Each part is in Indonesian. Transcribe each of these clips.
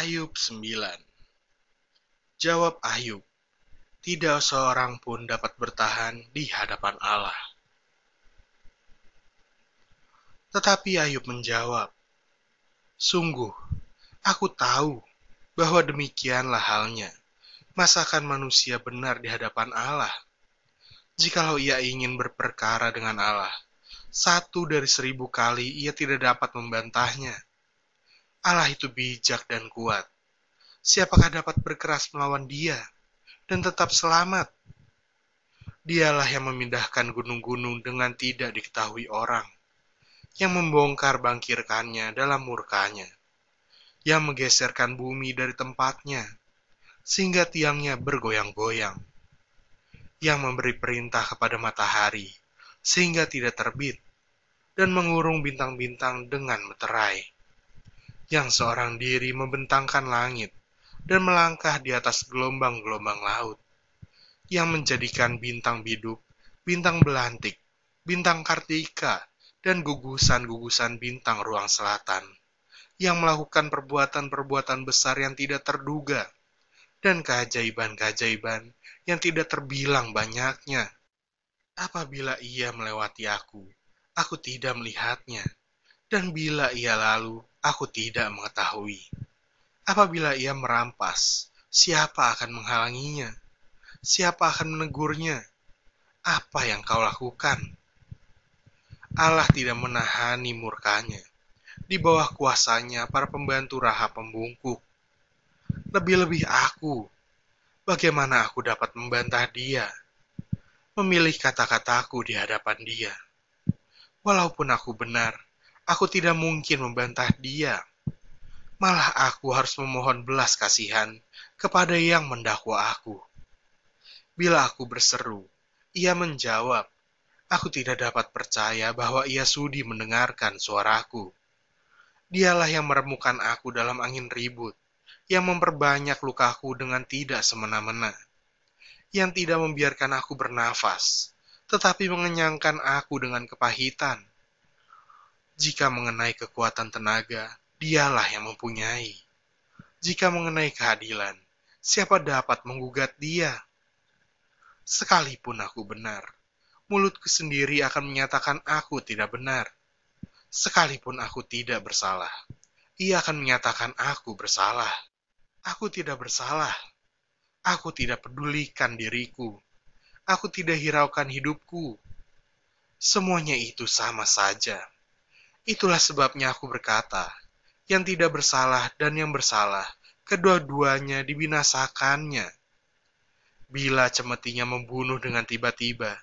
Ayub 9 Jawab Ayub, tidak seorang pun dapat bertahan di hadapan Allah. Tetapi Ayub menjawab, Sungguh, aku tahu bahwa demikianlah halnya. Masakan manusia benar di hadapan Allah? Jikalau ia ingin berperkara dengan Allah, satu dari seribu kali ia tidak dapat membantahnya Allah itu bijak dan kuat. Siapakah dapat berkeras melawan dia dan tetap selamat? Dialah yang memindahkan gunung-gunung dengan tidak diketahui orang, yang membongkar bangkirkannya dalam murkanya, yang menggeserkan bumi dari tempatnya, sehingga tiangnya bergoyang-goyang, yang memberi perintah kepada matahari, sehingga tidak terbit, dan mengurung bintang-bintang dengan meterai yang seorang diri membentangkan langit dan melangkah di atas gelombang-gelombang laut, yang menjadikan bintang bidup, bintang belantik, bintang kartika, dan gugusan-gugusan bintang ruang selatan, yang melakukan perbuatan-perbuatan besar yang tidak terduga, dan keajaiban-keajaiban yang tidak terbilang banyaknya. Apabila ia melewati aku, aku tidak melihatnya, dan bila ia lalu, Aku tidak mengetahui. Apabila ia merampas, siapa akan menghalanginya? Siapa akan menegurnya? Apa yang kau lakukan? Allah tidak menahani murkanya. Di bawah kuasanya para pembantu raha pembungkuk. Lebih-lebih aku, bagaimana aku dapat membantah dia? Memilih kata-kataku di hadapan dia. Walaupun aku benar, Aku tidak mungkin membantah dia. Malah aku harus memohon belas kasihan kepada yang mendakwa aku. Bila aku berseru, ia menjawab, aku tidak dapat percaya bahwa ia sudi mendengarkan suaraku. Dialah yang meremukan aku dalam angin ribut, yang memperbanyak lukaku dengan tidak semena-mena, yang tidak membiarkan aku bernafas, tetapi mengenyangkan aku dengan kepahitan jika mengenai kekuatan tenaga, dialah yang mempunyai. Jika mengenai keadilan, siapa dapat menggugat dia? Sekalipun aku benar, mulutku sendiri akan menyatakan aku tidak benar. Sekalipun aku tidak bersalah, ia akan menyatakan aku bersalah. Aku tidak bersalah. Aku tidak pedulikan diriku. Aku tidak hiraukan hidupku. Semuanya itu sama saja. Itulah sebabnya aku berkata, yang tidak bersalah dan yang bersalah, kedua-duanya dibinasakannya. Bila cemetinya membunuh dengan tiba-tiba,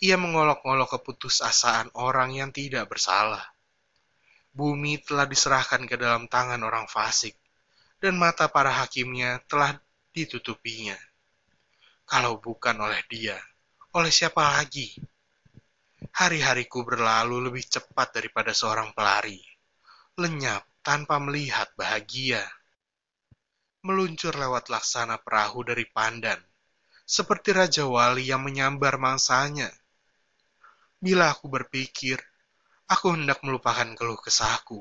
ia mengolok-olok keputusasaan orang yang tidak bersalah. Bumi telah diserahkan ke dalam tangan orang fasik, dan mata para hakimnya telah ditutupinya. Kalau bukan oleh dia, oleh siapa lagi? Hari-hariku berlalu lebih cepat daripada seorang pelari, lenyap tanpa melihat bahagia. Meluncur lewat laksana perahu dari pandan, seperti Raja Wali yang menyambar mangsanya. Bila aku berpikir, aku hendak melupakan keluh kesahku,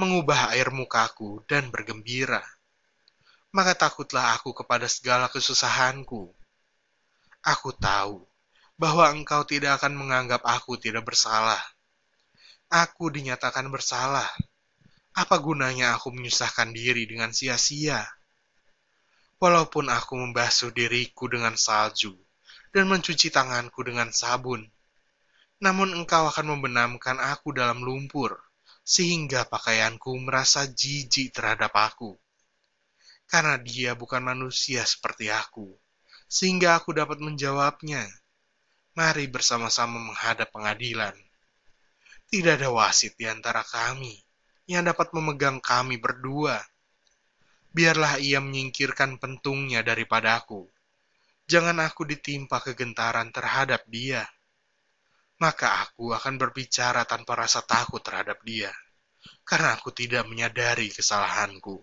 mengubah air mukaku dan bergembira. Maka takutlah aku kepada segala kesusahanku. Aku tahu bahwa engkau tidak akan menganggap aku tidak bersalah. Aku dinyatakan bersalah. Apa gunanya aku menyusahkan diri dengan sia-sia? Walaupun aku membasuh diriku dengan salju dan mencuci tanganku dengan sabun, namun engkau akan membenamkan aku dalam lumpur, sehingga pakaianku merasa jijik terhadap aku. Karena dia bukan manusia seperti aku, sehingga aku dapat menjawabnya Mari bersama-sama menghadap pengadilan. Tidak ada wasit di antara kami yang dapat memegang kami berdua. Biarlah ia menyingkirkan pentungnya daripadaku. Jangan aku ditimpa kegentaran terhadap dia. Maka aku akan berbicara tanpa rasa takut terhadap dia, karena aku tidak menyadari kesalahanku.